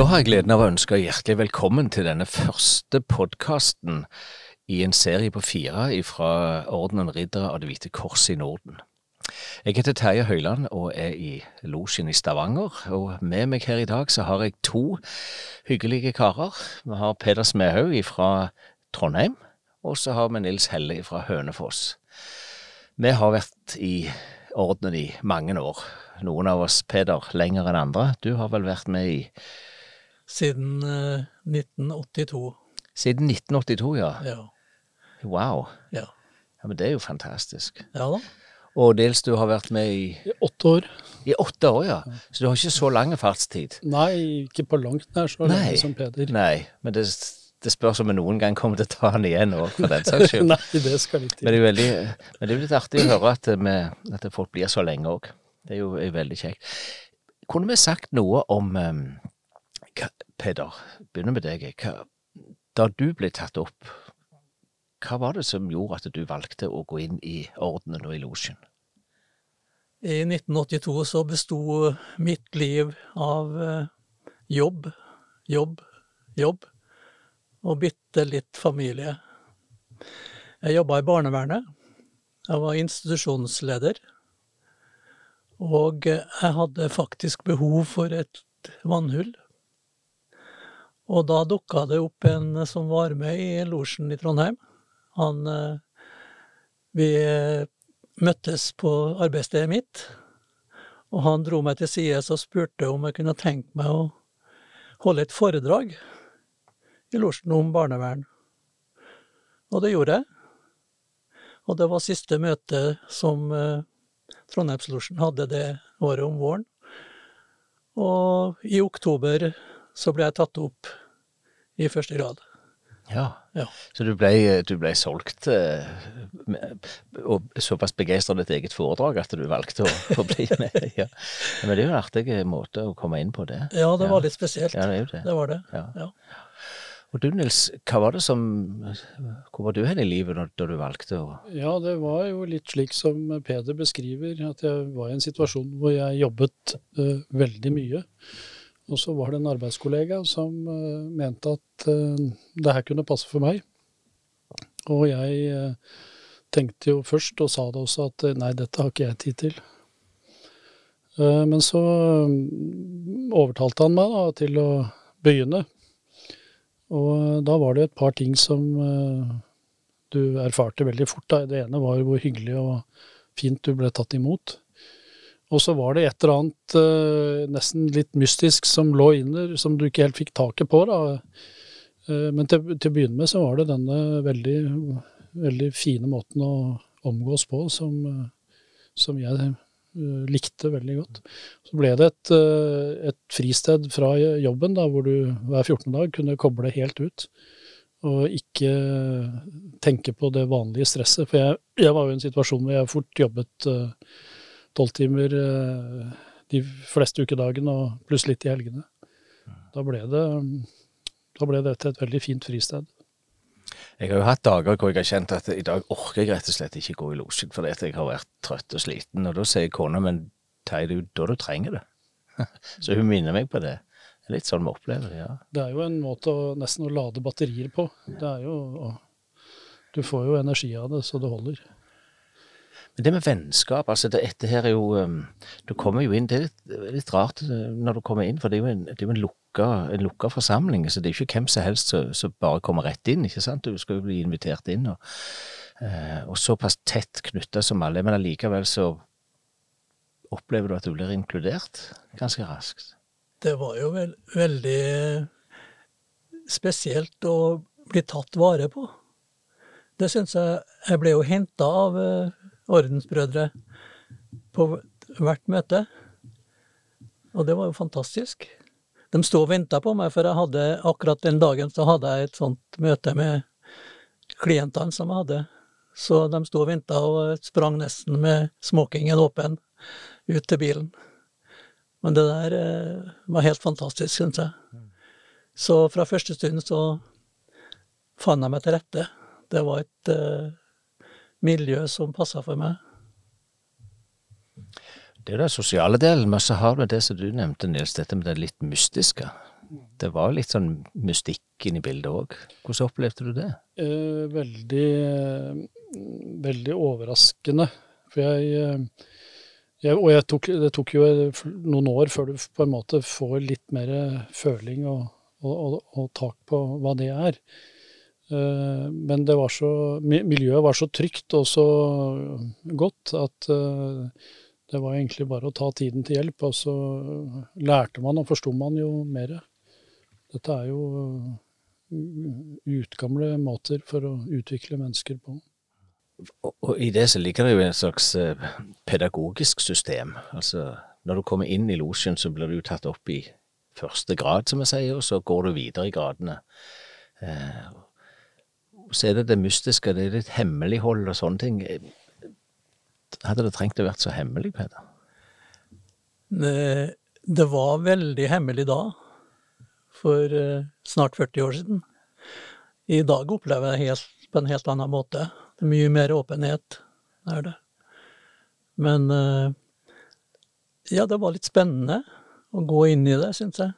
Da har jeg gleden av å ønske hjertelig velkommen til denne første podkasten i en serie på fire fra Ordenen Riddere av Det hvite kors i Norden. Jeg heter Terje Høiland og er i losjen i Stavanger. Og med meg her i dag så har jeg to hyggelige karer. Vi har Peder Smehaug fra Trondheim, og så har vi Nils Helle fra Hønefoss. Vi har vært i ordenen i mange år. Noen av oss, Peder, lenger enn andre. Du har vel vært med i Siden eh, 1982. Siden 1982, ja. Ja. Wow. Ja. Ja, Men det er jo fantastisk. ja da. Og dels du har vært med i, I åtte år. i åtte år, ja. Så du har ikke så lang fartstid. Nei, ikke på langt nær så Nei. lenge som Peder. Nei, men det, det spørs om vi noen gang kommer til å ta han igjen òg, for den saks skyld. Nei, det skal ikke Men det er jo veldig, men det er litt artig å høre at, vi, at folk blir så lenge òg. Det er jo er veldig kjekt. Kunne vi sagt noe om um, hva, Peder, begynner med deg. Hva, da du ble tatt opp, hva var det som gjorde at du valgte å gå inn i ordenen og i losjen? I 1982 så besto mitt liv av eh, jobb, jobb, jobb og bitte litt familie. Jeg jobba i barnevernet. Jeg var institusjonsleder. Og eh, jeg hadde faktisk behov for et vannhull. Og da dukka det opp en som var med i losjen i Trondheim. Han eh, Vi eh, møttes på arbeidsstedet mitt, og han dro meg til side og spurte om jeg kunne tenke meg å holde et foredrag i losjen om barnevern. Og det gjorde jeg. Og det var siste møte som eh, Trondheimslosjen hadde det året om våren. Og i oktober så ble jeg tatt opp i første grad. Ja. Ja. Så du ble, du ble solgt eh, med- og såpass begeistra ditt eget foredrag at du valgte å, å bli med? Ja. Men det er jo en artig måte å komme inn på det. Ja, det Ja. var litt spesielt. Ja, det er jo det. Det var det. Ja. Ja. Og du Nils, hva var det som Hvor var du hen i livet da, da du valgte å Ja, det var jo litt slik som Peder beskriver, at jeg var i en situasjon hvor jeg jobbet uh, veldig mye. Og så var det en arbeidskollega som eh, mente at eh, det her kunne passe for meg. Og jeg eh, tenkte jo først, og sa det også, at nei, dette har ikke jeg tid til. Men så mm, overtalte han meg da, til å begynne. Og da var det et par ting som du erfarte veldig fort. Da. Det ene var hvor hyggelig og fint du ble tatt imot. Og så var det et eller annet eh, nesten litt mystisk som lå inner, som du ikke helt fikk taket på. da. Eh, men til, til å begynne med så var det denne veldig, veldig fine måten å omgås på som, eh, som jeg uh, likte veldig godt. Så ble det et, uh, et fristed fra jobben da, hvor du hver 14. dag kunne koble helt ut. Og ikke tenke på det vanlige stresset. For jeg, jeg var jo i en situasjon hvor jeg fort jobbet tolv timer eh, de fleste ukedagene og pluss litt i helgene. Da ble det, da ble dette et veldig fint fristed. Jeg har jo hatt dager hvor jeg har kjent at i dag orker jeg rett og slett ikke gå i losjen fordi jeg har vært trøtt og sliten. Og da sier kona men tar det er jo da du trenger det. Så hun minner meg på det. Det er litt sånn vi opplever det, ja. Det er jo en måte å nesten å lade batterier på. Det er jo Du får jo energi av det så det holder. Det med vennskap, altså det, dette her er jo Du kommer jo inn Det er litt, rart uh, når du kommer inn, for det er jo en, det er en, lukka, en lukka forsamling. Så det er ikke hvem som helst som bare kommer rett inn, ikke sant. Du skal jo bli invitert inn. Og, eh, og såpass tett knytta som alle. Men allikevel så opplever du at du blir inkludert ganske raskt. Det var jo vel, veldig spesielt å bli tatt vare på. Det syns jeg Jeg ble jo henta av eh, ordensbrødre på hvert møte. Og det var jo fantastisk. De sto og venta på meg, for jeg hadde akkurat den dagen så hadde jeg et sånt møte med klientene som jeg hadde. Så de sto og venta og sprang nesten med smokingen åpen ut til bilen. Men det der eh, var helt fantastisk, syns jeg. Så fra første stund så fant jeg meg til rette. Det var et eh, miljø som passer for meg. Det er den sosiale delen, men så har du det som du nevnte, Nils, dette med det litt mystiske. det var litt sånn mystikk inni bildet òg. Hvordan opplevde du det? Eh, veldig, eh, veldig overraskende. For jeg, eh, jeg Og jeg tok, det tok jo noen år før du på en måte får litt mer føling og, og, og, og tak på hva det er. Eh, men var så, miljøet var så trygt og så godt at eh, det var egentlig bare å ta tiden til hjelp, og så lærte man og forsto man jo mer. Dette er jo utgamle måter for å utvikle mennesker på. Og i det så ligger det jo en slags eh, pedagogisk system. Altså når du kommer inn i losjen, så blir du tatt opp i første grad, som jeg sier, og så går du videre i gradene. Så er det det mystiske, det er litt hemmelighold og sånne ting. Hadde det trengt å vært så hemmelig, Peder? Det, var veldig hemmelig da, for uh, snart 40 år siden. I dag opplever jeg det på en helt annen måte. Det er mye mer åpenhet, er det. Men uh, ja, det var litt spennende å gå inn i det, syns jeg.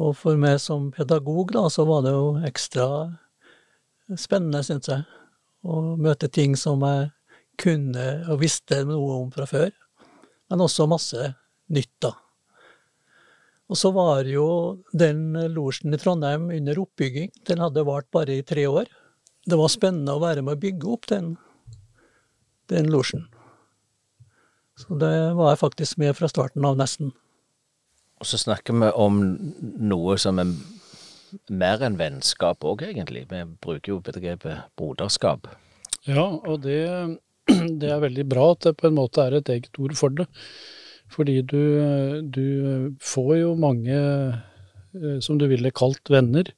Og for meg som pedagog, da, så var det jo ekstra spennende, syns jeg. Å møte ting som jeg kunne og visste noe om fra før. Men også masse nytt, da. Og så var jo den losjen i Trondheim under oppbygging. Den hadde vart bare i tre år. Det var spennende å være med å bygge opp den, den losjen. Så det var jeg faktisk med fra starten av, nesten. Og så snakker vi om noe som er mer enn vennskap òg, egentlig. Vi bruker jo begrepet broderskap. Ja, og det, det, er veldig bra at det på en måte er et eget ord for det. Fordi du, du får jo mange eh, som du ville kalt venner.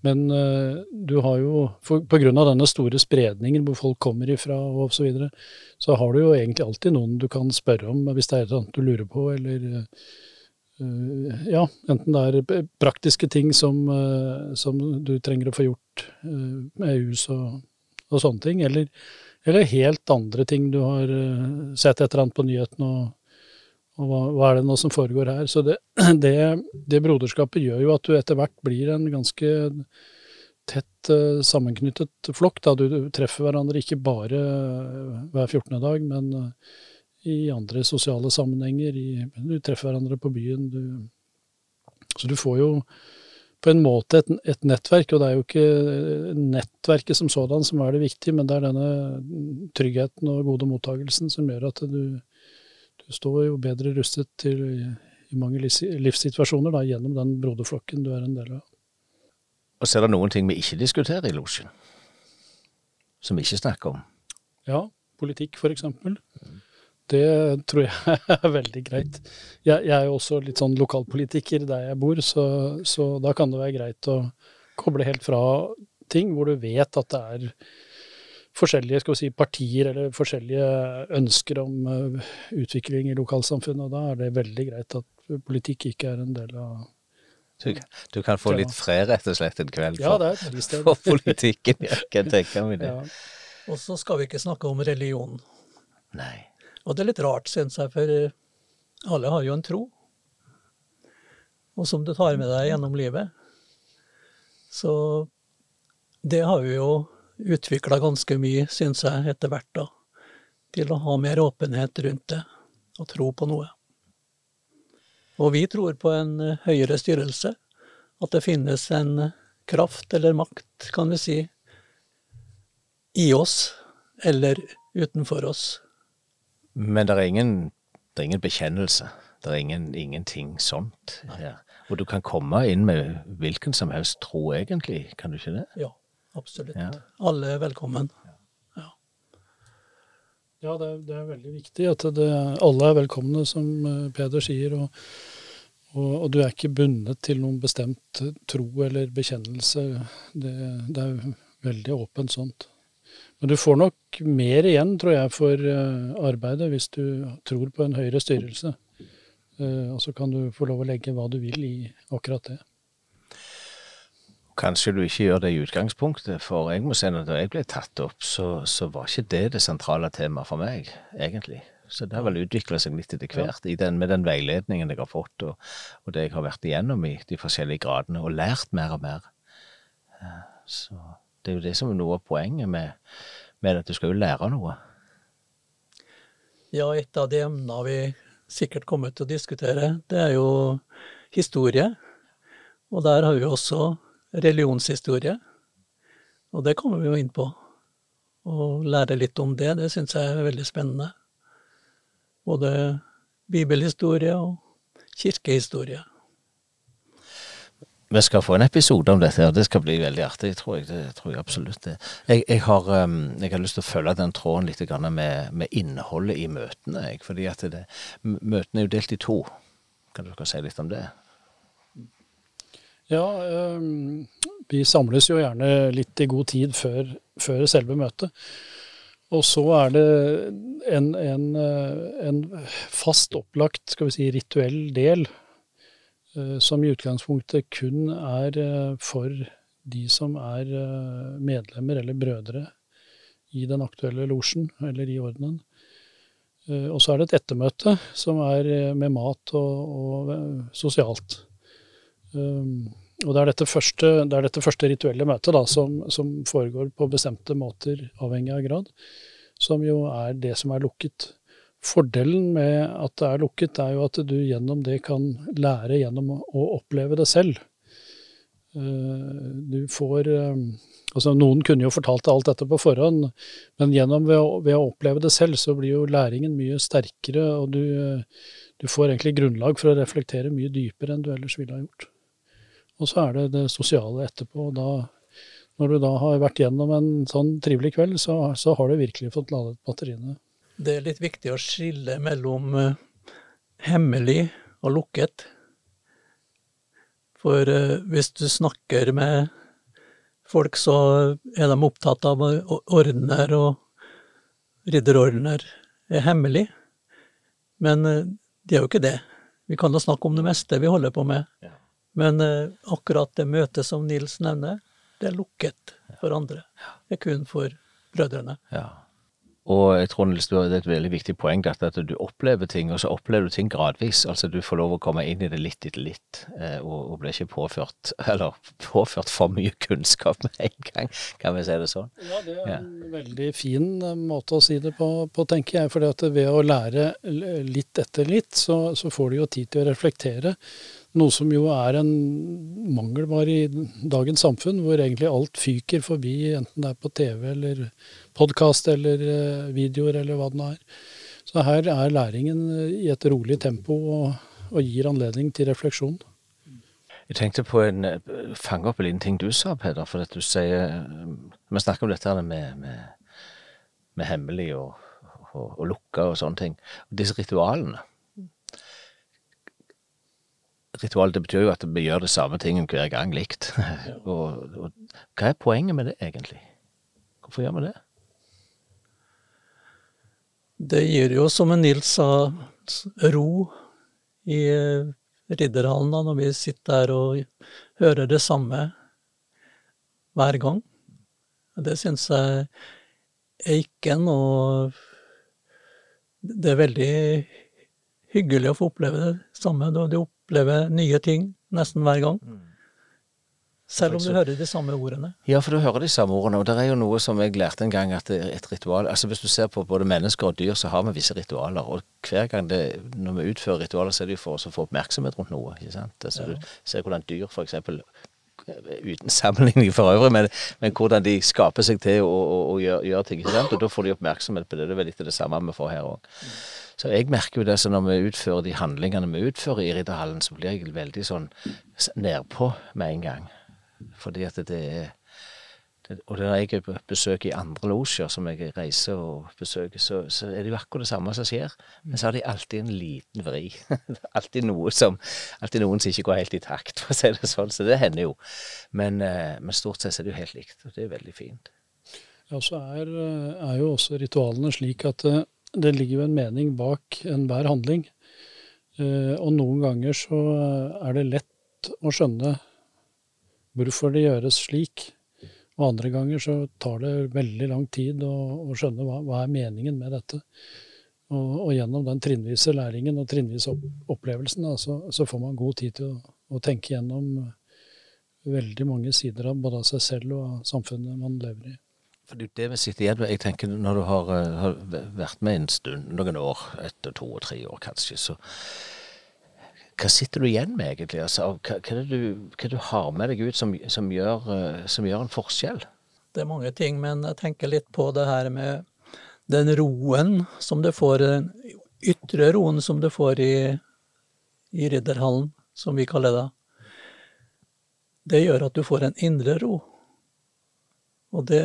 Men uh, du har jo, pga. denne store spredningen hvor folk kommer ifra og så videre, så har du jo egentlig alltid noen du kan spørre om hvis det er noe du lurer på, eller Eh, ja, enten det er praktiske ting som, eh, som, du trenger å få gjort eh, med hus og, og sånne ting, eller, eller, helt andre ting du har sett et eller annet på nyhetene, og, og hva, hva, er det nå som foregår her. Så det, det, det, broderskapet gjør jo at du etter hvert blir en ganske tett sammenknyttet flokk. Da du treffer hverandre ikke bare hver 14. dag, men i andre sosiale sammenhenger. I, du treffer hverandre på byen. Du, så du får jo på en måte et, et, nettverk, og det er jo ikke nettverket som sådan som er det viktige, men det er denne tryggheten og gode mottagelsen som gjør at du, du står jo bedre rustet til i mange livssituasjoner da, gjennom den broderflokken du er en del av. Og så er det noen ting vi ikke diskuterer i losjen, som vi ikke snakker om. Ja, politikk for eksempel. Mm. Det tror jeg er veldig greit. Jeg, jeg, er jo også litt sånn lokalpolitiker der jeg bor, så, så, da kan det være greit å koble helt fra ting hvor du vet at det er forskjellige skal vi si, partier eller forskjellige ønsker om uh, utvikling i lokalsamfunnet. Og da er det veldig greit at politikk ikke er en del av du, du kan få litt fred, rett og slett, en kveld for, ja, det er et for politikken. Jeg kan tenke meg det. Ja. Og så skal vi ikke snakke om religion. Nei. Og det er litt rart, syns jeg, for eh, alle har jo en tro. Og som du tar med deg gjennom livet. Så det har vi jo utvikla ganske mye, syns jeg, etter hvert, da. Til å ha mer åpenhet rundt det, og tro på noe. Og vi tror på en eh, høyere styrelse. At det finnes en eh, kraft eller makt, kan vi si, i oss eller utenfor oss men det er ingen, det er ingen bekjennelse. Det er ingen, ingenting sånt her. Og du kan komme inn med hvilken som helst tro, egentlig, kan du ikke det? Ja, absolutt. Ja. Alle er velkommen. Ja, ja det, er, det, er, veldig viktig at det, alle er velkomne, som eh, Peder sier. Og, og, og, du er ikke bundet til noen bestemt tro eller bekjennelse. Det, det er veldig åpent sånt. Men du får nok mer igjen, tror jeg, for eh, arbeidet hvis du tror på en høyere styrelse. Eh, og så kan du få lov å legge hva du vil i akkurat det. Kanskje du ikke gjør det i utgangspunktet, for jeg må si at da jeg ble tatt opp, så, så var ikke det det sentrale temaet for meg, egentlig. Så det har vel utvikla seg litt etter hvert den, med den veiledningen jeg har fått, og, og, det jeg har vært igjennom i de forskjellige gradene, og lært mer og mer. Eh, så det er jo det som er noe av poenget med, med at du skal jo lære noe. Ja, et av de emnene vi sikkert kommer til å diskutere, det er jo historie. Og der har vi også religionshistorie. Og det kommer vi jo inn på. Å lære litt om det, det syns jeg er veldig spennende. Både bibelhistorie og kirkehistorie. Vi skal få en episode om dette, og det skal bli veldig artig, tror jeg. Det tror jeg absolutt det. Jeg, jeg, har, um, jeg har, lyst til å følge den tråden litt med, med innholdet i møtene. Jeg, fordi at det, møtene er jo delt i to. Kan dere si litt om det? Ja, um, vi samles jo gjerne litt i god tid før, før selve møtet. Og så er det en, en, uh, en fast opplagt, skal vi si, rituell del Eh, som i utgangspunktet kun er eh, for de som er eh, medlemmer eller brødre i den aktuelle losjen eller i ordenen. Og så er det et ettermøte som er med mat og, og sosialt. Og det er dette første, det er dette første rituelle møtet da, som, som, foregår på bestemte måter, avhengig av grad, som jo er det som er lukket. Fordelen med at det er lukket, er jo at du gjennom det kan lære gjennom å oppleve det selv. Eh, du får eh, Altså, noen kunne jo fortalt deg alt dette på forhånd, men gjennom ved å, ved å, oppleve det selv, så blir jo læringen mye sterkere, og du, du, får egentlig grunnlag for å reflektere mye dypere enn du ellers ville ha gjort. Og så er det det sosiale etterpå. og da, Når du da har vært gjennom en sånn trivelig kveld, så, så har du virkelig fått ladet batteriene det er litt viktig å skille mellom uh, hemmelig og lukket. For uh, hvis du snakker med folk, så er de opptatt av ordener, og ridderordener er hemmelig. Men det de er jo ikke det. Vi kan jo snakke om det meste vi holder på med. Men akkurat det møtet som Nils nevner, det er lukket for andre. Det er kun for brødrene. Ja. Og jeg tror Nils, det er et veldig viktig poeng at, at du opplever ting, og så opplever du ting gradvis. Altså du får lov å komme inn i det litt etter litt, eh, og, og blir ikke påført eller påført for mye kunnskap med en gang, kan vi si det sånn. Ja, det er en ja. veldig fin eh, måte å si det på, på tenker jeg. For ved å lære litt etter litt, så, så får du jo tid til å reflektere. Noe som jo er en mangelvare i dagens samfunn, hvor egentlig alt fyker forbi, enten det er på TV eller podkast eller eh, videoer eller hva det nå er. Så her er læringen i et rolig tempo og, og gir anledning til refleksjon. Jeg tenkte på en eh, fange opp en liten ting du sa, Peder. For at du sier eh, Vi snakker om dette med, med, med hemmelig og, og, og lukka og sånne ting. Disse ritualene ritual det betyr jo at vi gjør det samme tingen hver gang likt. og, og, hva er poenget med det, egentlig? Hvorfor gjør vi det? Det gir jo, som Nils sa, ro i eh, ridderhallen da, når vi sitter der og hører det samme hver gang. Det syns jeg er ikke noe Det er veldig hyggelig å få oppleve det samme. Du, opplever nye ting nesten hver gang. Selv om du hører de samme ordene. Ja, for du hører de samme ordene. Og det er jo noe som jeg lærte en gang, at et ritual Altså hvis du ser på både mennesker og dyr, så har vi visse ritualer. Og hver gang det, når vi utfører ritualer, så er det jo for å få oppmerksomhet rundt noe. ikke sant? Altså, ja. Du ser hvordan dyr f.eks. Uten sammenligning for øvrig, men, men, hvordan de skaper seg til å, å, å gjøre, gjøre ting. ikke sant? Og da får de oppmerksomhet på det. Det er vel litt det samme vi får her òg. Så jeg merker jo det, så når vi utfører de handlingene vi utfører i Ridderhallen, så blir jeg veldig sånn nedpå med en gang. Fordi at det er det, Og når jeg besøker i andre losjer, som jeg reiser og besøker, så, så, er det jo akkurat det samme som skjer. Men så har de alltid en liten vri. alltid noe som Alltid noen som ikke går helt i takt, for å si det sånn. Så det hender jo. Men, eh, men stort sett er det jo helt likt, og det er veldig fint. Ja, så er, er jo også ritualene slik at eh, det ligger jo en mening bak enhver handling. Eh, og noen ganger så er det lett å skjønne hvorfor det gjøres slik. Og andre ganger så tar det veldig lang tid å, å skjønne hva, hva, er meningen med dette. Og, og gjennom den trinnvise læringen og trinnvise opp, opplevelsen, da, så, så, får man god tid til å, å, tenke gjennom veldig mange sider av både av seg selv og av samfunnet man lever i. For det er det vi sitter igjen med. Jeg tenker Når du har, har vært med en stund, noen år, etter to og tre år kanskje, så hva sitter du igjen med, egentlig? Altså, hva, hva, er det du, hva du har med deg ut som, som, gjør, som, gjør, en forskjell? Det er mange ting, men jeg tenker litt på det her med den roen som du får, den ytre roen som du får i, i ridderhallen, som vi kaller det. Det gjør at du får en indre ro. Og det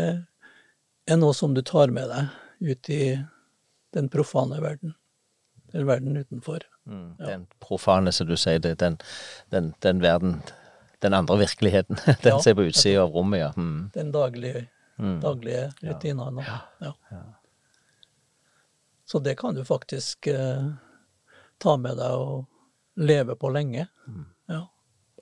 er noe som du tar med deg ut i den profane verden. Eller verden utenfor. Mm, ja. Den profane, som du sier, det, den, den, den, verden Den andre virkeligheten. Den ja, som er på utsida av rommet, ja. Mm. Den daglige, mm. daglige rutinene. Ja. ja. Så det kan du faktisk eh, ta med deg og leve på lenge. Mm. Ja.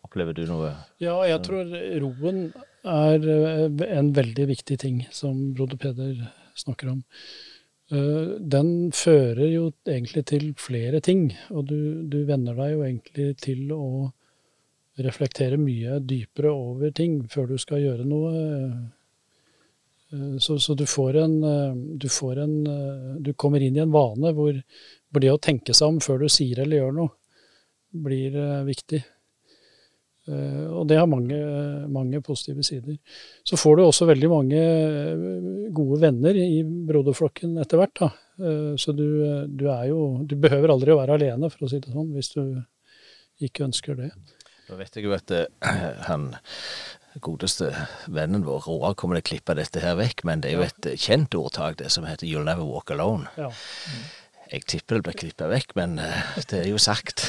Opplever du noe Ja, jeg tror roen er eh, en veldig viktig ting, som broder Peder snakker om. Eh, den fører jo egentlig til flere ting, og du, du venner deg jo egentlig til å reflektere mye dypere over ting før du skal gjøre noe. Eh, så, så du får en eh, Du får en Du kommer inn i en vane hvor, hvor det å tenke seg om før du sier eller gjør noe, blir viktig. Eh, og det har mange, mange, positive sider. Så får du også veldig mange eh, gode venner i broderflokken etter hvert. Da. Eh, så du, du, er jo Du behøver aldri å være alene, for å si det sånn, hvis du ikke ønsker det. Da vet jeg jo at han godeste vennen vår, Roar, kommer til å klippe dette her vekk, men det er jo et kjent ordtak, det som heter 'You'll never walk alone'. Ja. Mm. Jeg tipper det blir klippa vekk, men uh, det er jo sagt.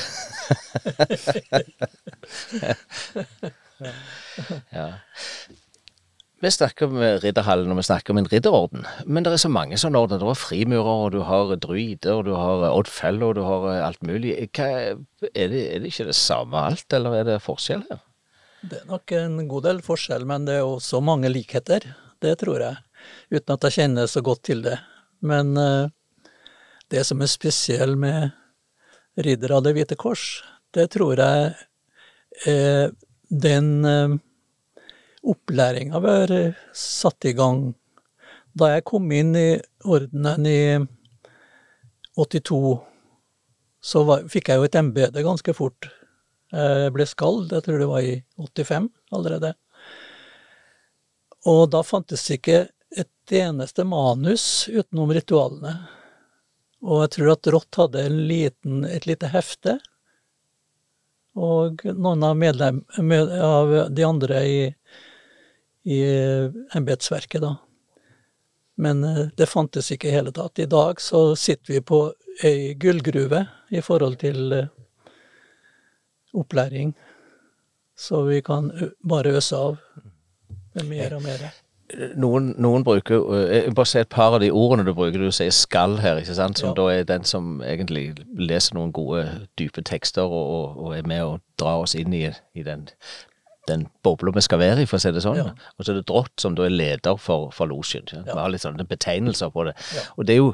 ja. Vi snakker om ridderhallen og vi snakker om en ridderorden, men det er så mange sånne ordener. Du har frimurer, og du har druider, og du har oddfeller, og du har alt mulig. Hva, er, det, er, det, ikke det samme alt, eller er det forskjell her? Det er nok en god del forskjell, men det er også mange likheter. Det tror jeg, uten at jeg kjenner så godt til det. Men uh, det som er spesielt med Ridder av Det hvite kors, det tror jeg eh, den eh, opplæringa vi har satt i gang. Da jeg kom inn i ordenen i 82, så var, fikk jeg jo et embete ganske fort. Jeg ble skald, jeg tror det var i 85 allerede. Og da fantes ikke et eneste manus utenom ritualene. Og jeg tror at Rått hadde liten, et lite hefte. Og noen av, medlem, med, av de andre i, i embetsverket, da. Men eh, det fantes ikke i hele tatt. I dag så sitter vi på ei gullgruve i forhold til eh, opplæring. Så vi kan bare øse av med mer og mer noen, noen, bruker eh, Jeg vil bare se et par av de ordene du bruker. Du sier 'skal' her, ikke sant? som ja. da er den som egentlig leser noen gode, dype tekster og, og er med å dra oss inn i, i den, den bobla vi skal være i, for å si det sånn. Ja. Og så er det Drott, som da er leder for, for losjen. Ja. Vi har litt sånne betegnelser på det. Og det er jo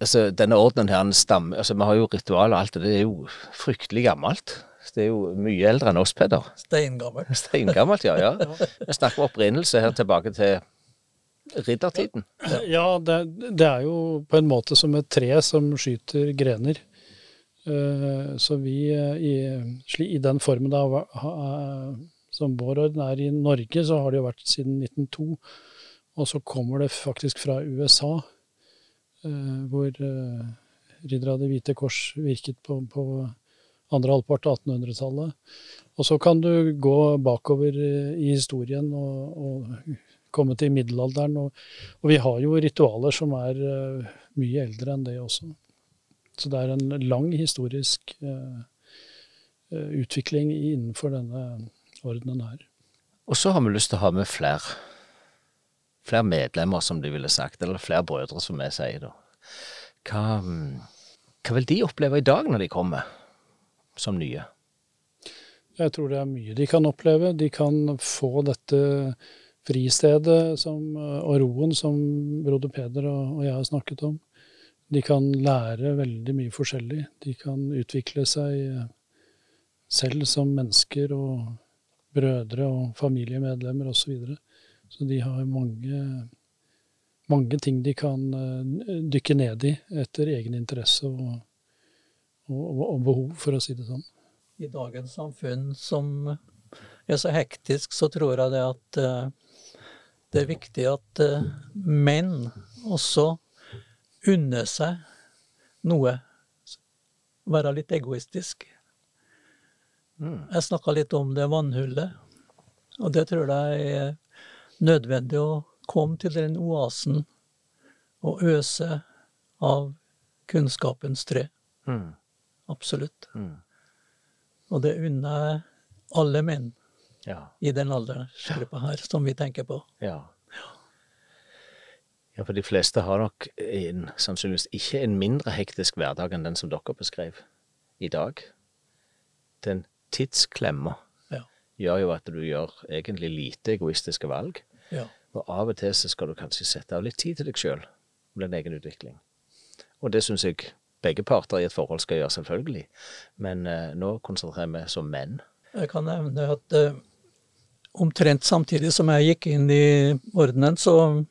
altså Denne ordenen her, den stammer altså Vi har jo ritualer og alt det, det er jo fryktelig gammelt. Det er jo mye eldre enn oss, Peder. Steingammelt. Steingammelt, ja. ja. Vi snakker om opprinnelse her tilbake til riddertiden. Ja, det, det, er jo på en måte som et tre som skyter grener. Eh, så vi eh, i, i den formen da, som vår orden er i Norge, så har det jo vært siden 1902. Og så kommer det faktisk fra USA, eh, hvor Riddere av Det hvite kors virket på, på andre halvpart av 1800-tallet. Og så kan du gå bakover i historien og, og komme til middelalderen. Og, og, vi har jo ritualer som er uh, mye eldre enn det også. Så det er en lang historisk uh, utvikling innenfor denne ordenen her. Og så har vi lyst til å ha med flere. Flere medlemmer, som de ville sagt. Eller flere brødre, som vi sier da. Hva, hva vil de oppleve i dag når de kommer? Som nye? Jeg tror det er mye de kan oppleve. De kan få dette fristedet som, og roen som broder Peder og, og jeg har snakket om. De kan lære veldig mye forskjellig. De kan utvikle seg eh, selv som mennesker og brødre og familiemedlemmer osv. Så, videre. så de har mange, mange ting de kan eh, dykke ned i etter egen interesse og, og, og behov, for å si det sånn. I dagens samfunn som er så hektisk, så tror jeg det at uh, det er viktig at uh, menn også unner seg noe. Være litt egoistisk. Mm. Jeg snakka litt om det vannhullet, og det tror jeg er nødvendig å komme til den oasen og øse av kunnskapens tre. Mm. Absolutt. Mm. Og det unner jeg alle menn Ja. i den aldersgruppa her som vi tenker på. Ja. Ja, for de fleste har nok en, sannsynligvis ikke en mindre hektisk hverdag enn den som dere beskrev i dag. Den tidsklemma Ja. gjør jo at du gjør egentlig lite egoistiske valg. Ja. Og av og til så skal du kanskje sette av litt tid til deg sjøl med din egen utvikling. Og det syns jeg begge parter i et forhold skal gjøre, selvfølgelig. Men eh, nå konsentrerer vi som menn. Jeg kan nevne at eh, omtrent samtidig som jeg gikk inn i ordenen, så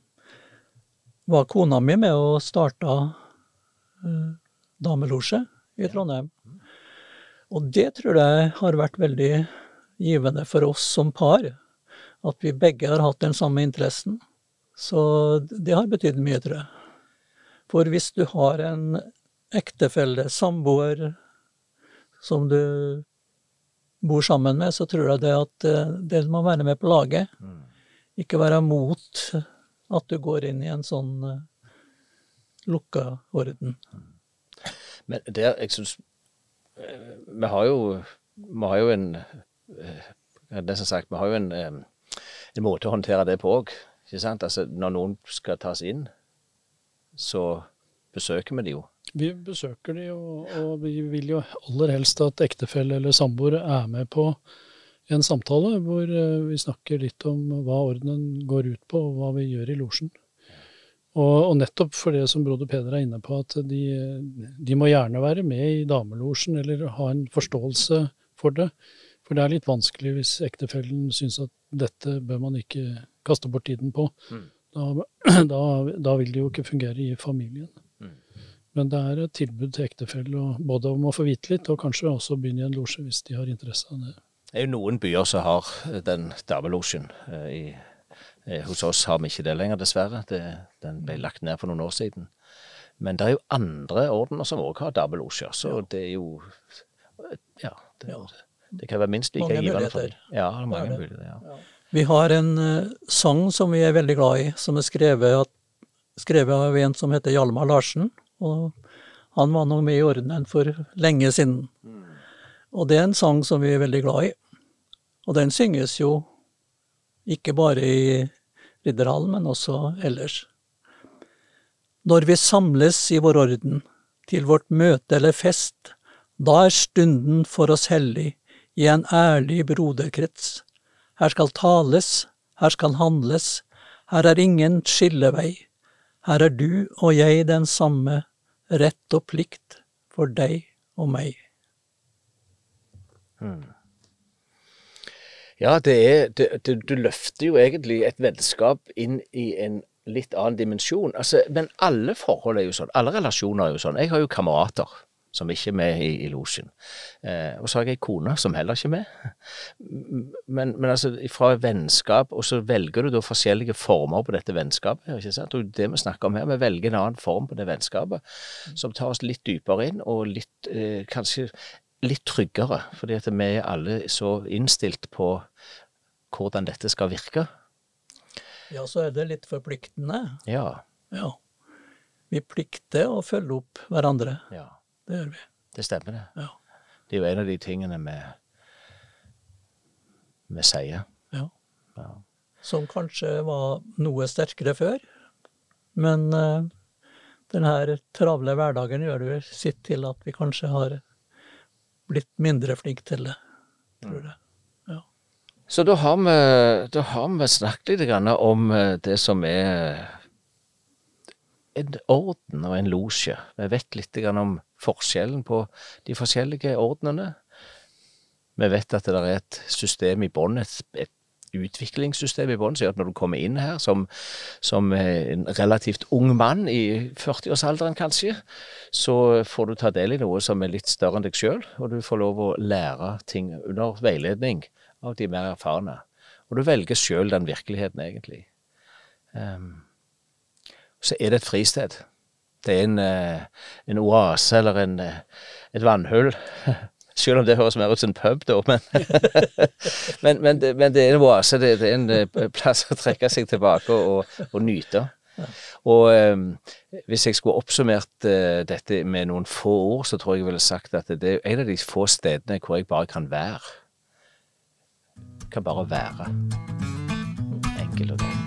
var kona mi med og starta uh, damelosje i Trondheim. Og det tror jeg har vært veldig givende for oss som par. At vi begge har hatt den samme interessen. Så det har betydd mye, tror jeg. For hvis du har en ektefelle, samboer, som du bor sammen med, så tror jeg det at det den må være med på laget. Ikke være mot at du går inn i en sånn eh, lukka orden. Men der, jeg syns Vi har jo Vi har jo en eh, nesten sagt, Vi har jo en, eh, en måte å håndtere det på òg. Altså, når noen skal tas inn, så besøker vi de jo. Vi besøker de, og, og vi vil jo aller helst at ektefelle eller samboer er med på en samtale hvor eh, vi snakker litt om hva ordenen går ut på, og hva vi gjør i losjen. Og, og nettopp for det som broder Peder er inne på, at de, de må gjerne være med i damelosjen eller ha en forståelse for det. For det er litt vanskelig hvis ektefellen syns at dette bør man ikke kaste bort tiden på. Mm. Da, da, da vil det jo ikke fungere i familien. Men det er et tilbud til ektefelle både om å få vite litt, og kanskje også begynne i en losje hvis de har interesse av det. Det er jo noen byer som har den damelosjen. Eh, i- eh, Hos oss har vi ikke det lenger, dessverre. Det, den ble lagt ned for noen år siden. Men det er jo andre ordener som òg har damelosjer, så Ja. det er jo Ja. Det, Ja. det kan være minst like givende for dem. Ja, det er mange Det er det. muligheter. Ja. Vi har en eh, sang som vi er veldig glad i, som er skrevet, skrevet av en som heter Hjalmar Larsen. Og han var nå med i ordenen for lenge siden. Og det er en sang som vi er veldig glad i. Og den synges jo ikke bare i Ridderhallen, men også ellers. Når vi samles i vår orden, til vårt møte eller fest, da er stunden for oss hellig i en ærlig broderkrets. Her skal tales, her skal handles, her er ingen skillevei. Her er du og jeg den samme, rett og plikt for deg og meg. Ja, det er det, Du løfter jo egentlig et vennskap inn i en litt annen dimensjon. Altså, men alle forhold er jo sånn. Alle relasjoner er jo sånn. Jeg har jo kamerater som ikke er med i, i losjen. Eh, og så har jeg ei kone som heller ikke er med. Men, men altså, fra vennskap, og så velger du da forskjellige former på dette vennskapet. ikke sant? Og det vi snakker om her, vi velger en annen form på det vennskapet, som tar oss litt dypere inn, og litt, eh, kanskje litt tryggere. Fordi at vi er alle så innstilt på hvordan dette skal virke. Ja, så er det litt forpliktende. Ja, Ja. Vi plikter å følge opp hverandre. ja. Det gjør vi. Det stemmer, det. Ja. Det er jo en av de tingene vi, vi sier. Ja. Ja. Som kanskje var noe sterkere før. Men uh, den her travle hverdagen gjør det sitt til at vi kanskje har blitt mindre flinke til det, tror jeg. Så da har vi, da har vi snakket litt grann om eh, det som er en orden og en losje. Vi vet litt om forskjellen på de forskjellige ordnene. Vi vet at det er et system i bånn, et, et utviklingssystem i bånn, som gjør at når du kommer inn her som, som en relativt ung mann i 40-årsalderen kanskje, så får du ta del i noe som er litt større enn deg sjøl, og du får lov å lære ting under veiledning av de mer erfarne. Og du velger sjøl den virkeligheten, egentlig. Um, så er det et fristed. Det er en, eh, en oase eller en, eh, et vannhull. Selv om det høres mer ut som en pub, da. Men, men, men, det, men, det, er en oase. Det, det, er en eh, plass å trekke seg tilbake og, og nyte. Og um, hvis jeg skulle oppsummert uh, dette med noen få ord, så tror jeg jeg ville sagt at det er en av de få stedene hvor jeg bare kan være. Kan bare være. Enkelt og greit.